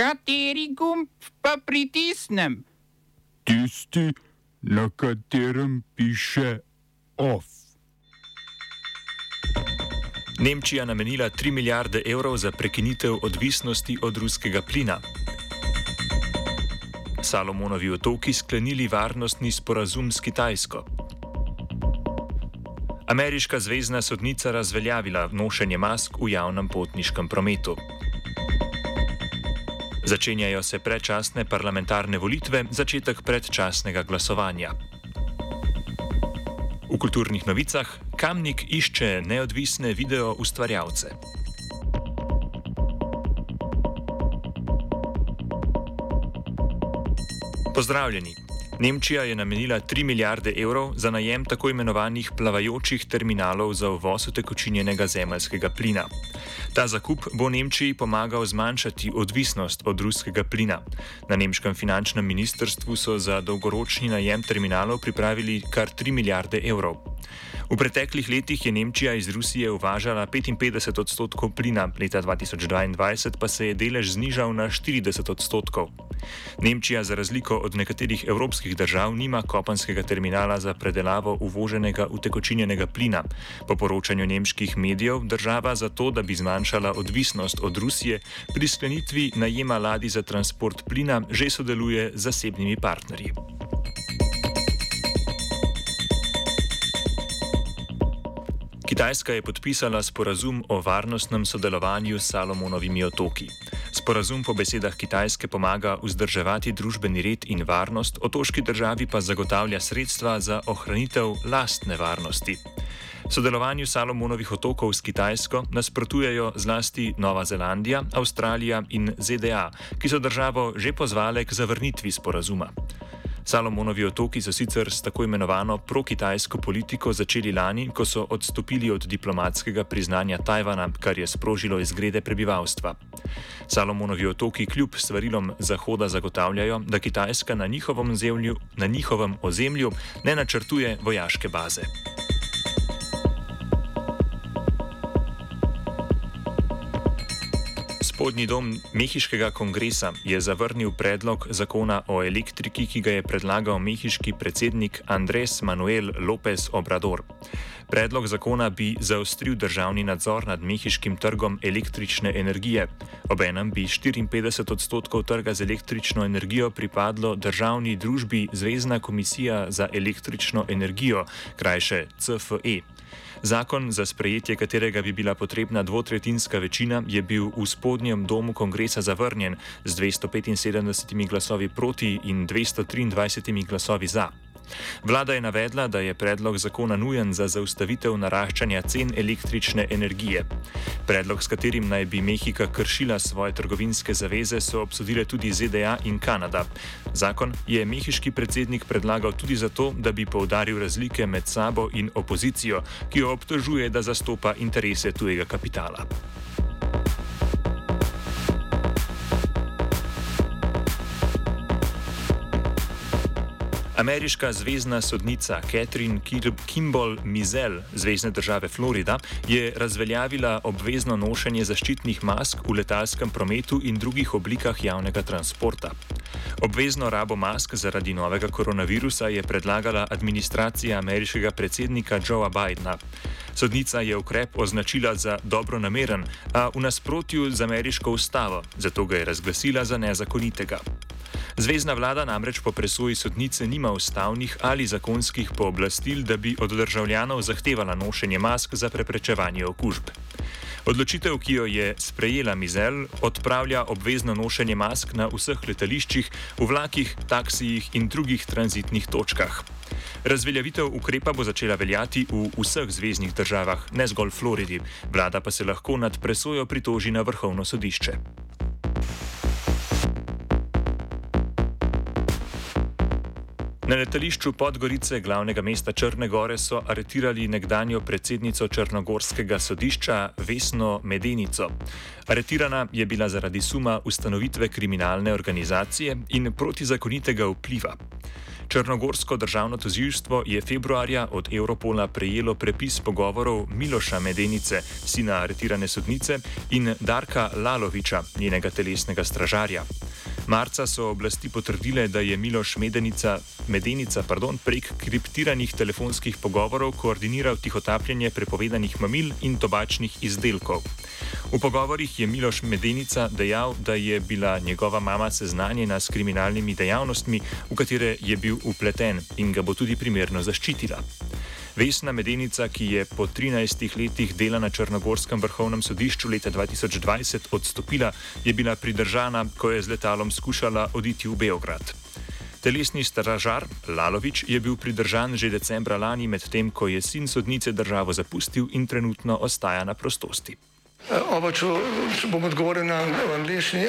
Kateri gumb pa pritisnem? Tisti, na katerem piše OF. Nemčija namenila 3 milijarde evrov za prekinitev odvisnosti od ruskega plina. Salomonovi otoki sklenili varnostni sporazum s Kitajsko. Ameriška zvezdna sodnica razveljavila nošenje mask v javnem potniškem prometu. Začenjajo se predčasne parlamentarne volitve, začetek predčasnega glasovanja. V kulturnih novicah Kamnik išče neodvisne video ustvarjalce. Pozdravljeni! Nemčija je namenila 3 milijarde evrov za najem tako imenovanih plavajočih terminalov za uvoz utekočinjenega zemljskega plina. Ta zakup bo Nemčiji pomagal zmanjšati odvisnost od ruskega plina. Na nemškem finančnem ministrstvu so za dolgoročni najem terminalov pripravili kar 3 milijarde evrov. V preteklih letih je Nemčija iz Rusije uvažala 55 odstotkov plina, leta 2022 pa se je delež znižal na 40 odstotkov. Nemčija, za razliko od nekaterih evropskih držav, nima kopenskega terminala za predelavo uvoženega utekočinjenega plina. Po poročanju nemških medijev, država za to, da bi zmanjšala odvisnost od Rusije, pri sklenitvi najema ladi za transport plina že sodeluje z zasebnimi partnerji. Kitajska je podpisala sporazum o varnostnem sodelovanju s Salomonovimi otoki. Sporazum po besedah Kitajske pomaga vzdrževati družbeni red in varnost, otoški državi pa zagotavlja sredstva za ohranitev lastne varnosti. Sodelovanju Salomonovih otokov s Kitajsko nasprotujejo zlasti Nova Zelandija, Avstralija in ZDA, ki so državo že pozvale k zavrnitvi sporazuma. Salomonovi otoki so sicer s tako imenovano pro-kitajsko politiko začeli lani, ko so odstopili od diplomatskega priznanja Tajvana, kar je sprožilo izgrede prebivalstva. Salomonovi otoki kljub svarilom Zahoda zagotavljajo, da Kitajska na njihovem, zemlju, na njihovem ozemlju ne načrtuje vojaške baze. Spodnji dom Mehiškega kongresa je zavrnil predlog zakona o elektriki, ki ga je predlagal mehiški predsednik Andres Manuel López Obrador. Predlog zakona bi zaostril državni nadzor nad mehiškim trgom električne energije. Obenem bi 54 odstotkov trga z električno energijo pripadlo državni družbi Zvezdna komisija za električno energijo, krajše CFE. Zakon, za sprejetje katerega bi bila potrebna dvotretinska večina, je bil v spodnjem domu kongresa zavrnjen z 275 glasovi proti in 223 glasovi za. Vlada je navedla, da je predlog zakona nujen za zaustavitev naraščanja cen električne energije. Predlog, s katerim naj bi Mehika kršila svoje trgovinske zaveze, so obsodile tudi ZDA in Kanada. Zakon je mehiški predsednik predlagal tudi zato, da bi poudaril razlike med sabo in opozicijo, ki jo obtožuje, da zastopa interese tujega kapitala. Ameriška zvezdna sodnica Catherine Kimball Mizell, zvezdne države Florida, je razveljavila obvezno nošenje zaščitnih mask v letalskem prometu in drugih oblikah javnega transporta. Obvezno rabo mask zaradi novega koronavirusa je predlagala administracija ameriškega predsednika Joea Bidna. Sodnica je ukrep označila za dobronameren, a v nasprotju z ameriško ustavo, zato ga je razglasila za nezakonitega. Zvezdna vlada namreč po presoji sodnice nima ustavnih ali zakonskih pooblastil, da bi od državljanov zahtevala nošenje mask za preprečevanje okužb. Odločitev, ki jo je sprejela Mizel, odpravlja obvezno nošenje mask na vseh letališčih, v vlakih, taksijih in drugih tranzitnih točkah. Razveljavitev ukrepa bo začela veljati v vseh zvezdnih državah, ne zgolj Floridi, vlada pa se lahko nad presojo pritoži na vrhovno sodišče. Na letališču Podgorice, glavnega mesta Črne Gore, so aretirali nekdanjo predsednico Črnogorskega sodišča Vesno Medenico. Aretirana je bila zaradi suma ustanovitve kriminalne organizacije in protizakonitega vpliva. Črnogorsko državno tožilstvo je februarja od Europola prejelo prepis pogovorov Miloša Medenice, sina aretirane sodnice, in Darka Laloviča, njenega telesnega stražarja. Marca so oblasti potrdile, da je Miloš Medenica, Medenica pardon, prek kriptiranih telefonskih pogovorov koordiniral tihotapljanje prepovedanih mamil in tobačnih izdelkov. V pogovorih je Miloš Medenica dejal, da je bila njegova mama seznanjena s kriminalnimi dejavnostmi, v katere je bil upleten in ga bo tudi primerno zaščitila. Vesna Medenica, ki je po 13 letih dela na Črnogorskem vrhovnem sodišču leta 2020 odstopila, je bila pridržana, ko je z letalom skušala oditi v Beograd. Telesni stražar Lalovič je bil pridržan že decembra lani, medtem ko je sin sodnice državo zapustil in trenutno ostaja na prostosti. Oba, če bom odgovoril na angliški.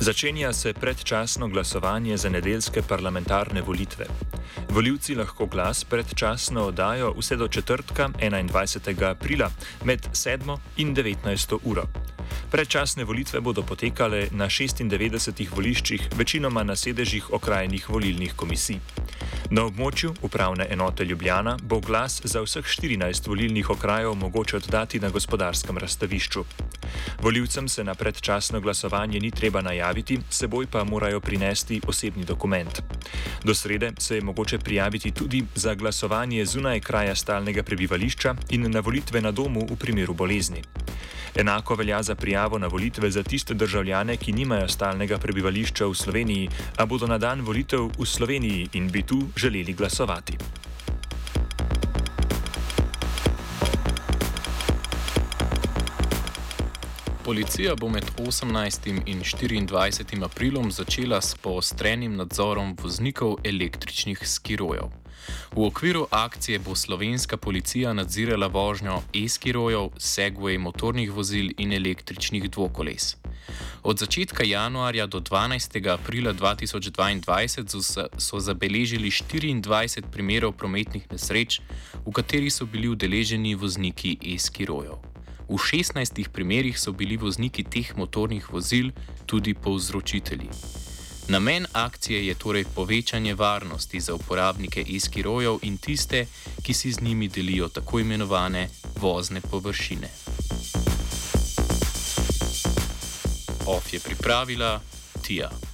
Začenja se predčasno glasovanje za nedeljske parlamentarne volitve. Voljivci lahko glas predčasno oddajo vse do četrtka 21. aprila med 7 in 19. uro. Predčasne volitve bodo potekale na 96 voliščih, večinoma na sedežih okrajnih volilnih komisij. Na območju upravne enote Ljubljana bo glas za vseh 14 volilnih okrajev mogoče oddati na gospodarskem razstavišču. Voljivcem se na predčasno glasovanje ni treba najaviti, seboj pa morajo prinesti osebni dokument. Do srede se je mogoče prijaviti tudi za glasovanje zunaj kraja stalnega prebivališča in na volitve na domu v primeru bolezni. Enako velja za prijavo na volitve za tiste državljane, ki nimajo stalnega prebivališča v Sloveniji, a bodo na dan volitev v Sloveniji in bi tu želeli glasovati. Policija bo med 18. in 24. aprilom začela s poostrenim nadzorom voznikov električnih skirojev. V okviru akcije bo slovenska policija nadzirala vožnjo e-skirojev, segway motornih vozil in električnih dvokoles. Od začetka januarja do 12. aprila 2022 so zabeležili 24 primerov prometnih nesreč, v katerih so bili udeleženi vozniki e-skirojev. V 16 primerih so bili vozniki teh motornih vozil tudi povzročitelji. Namen akcije je torej povečanje varnosti za uporabnike iskirojev in tiste, ki si z njimi delijo tako imenovane vozne površine. OF je pripravila Tija.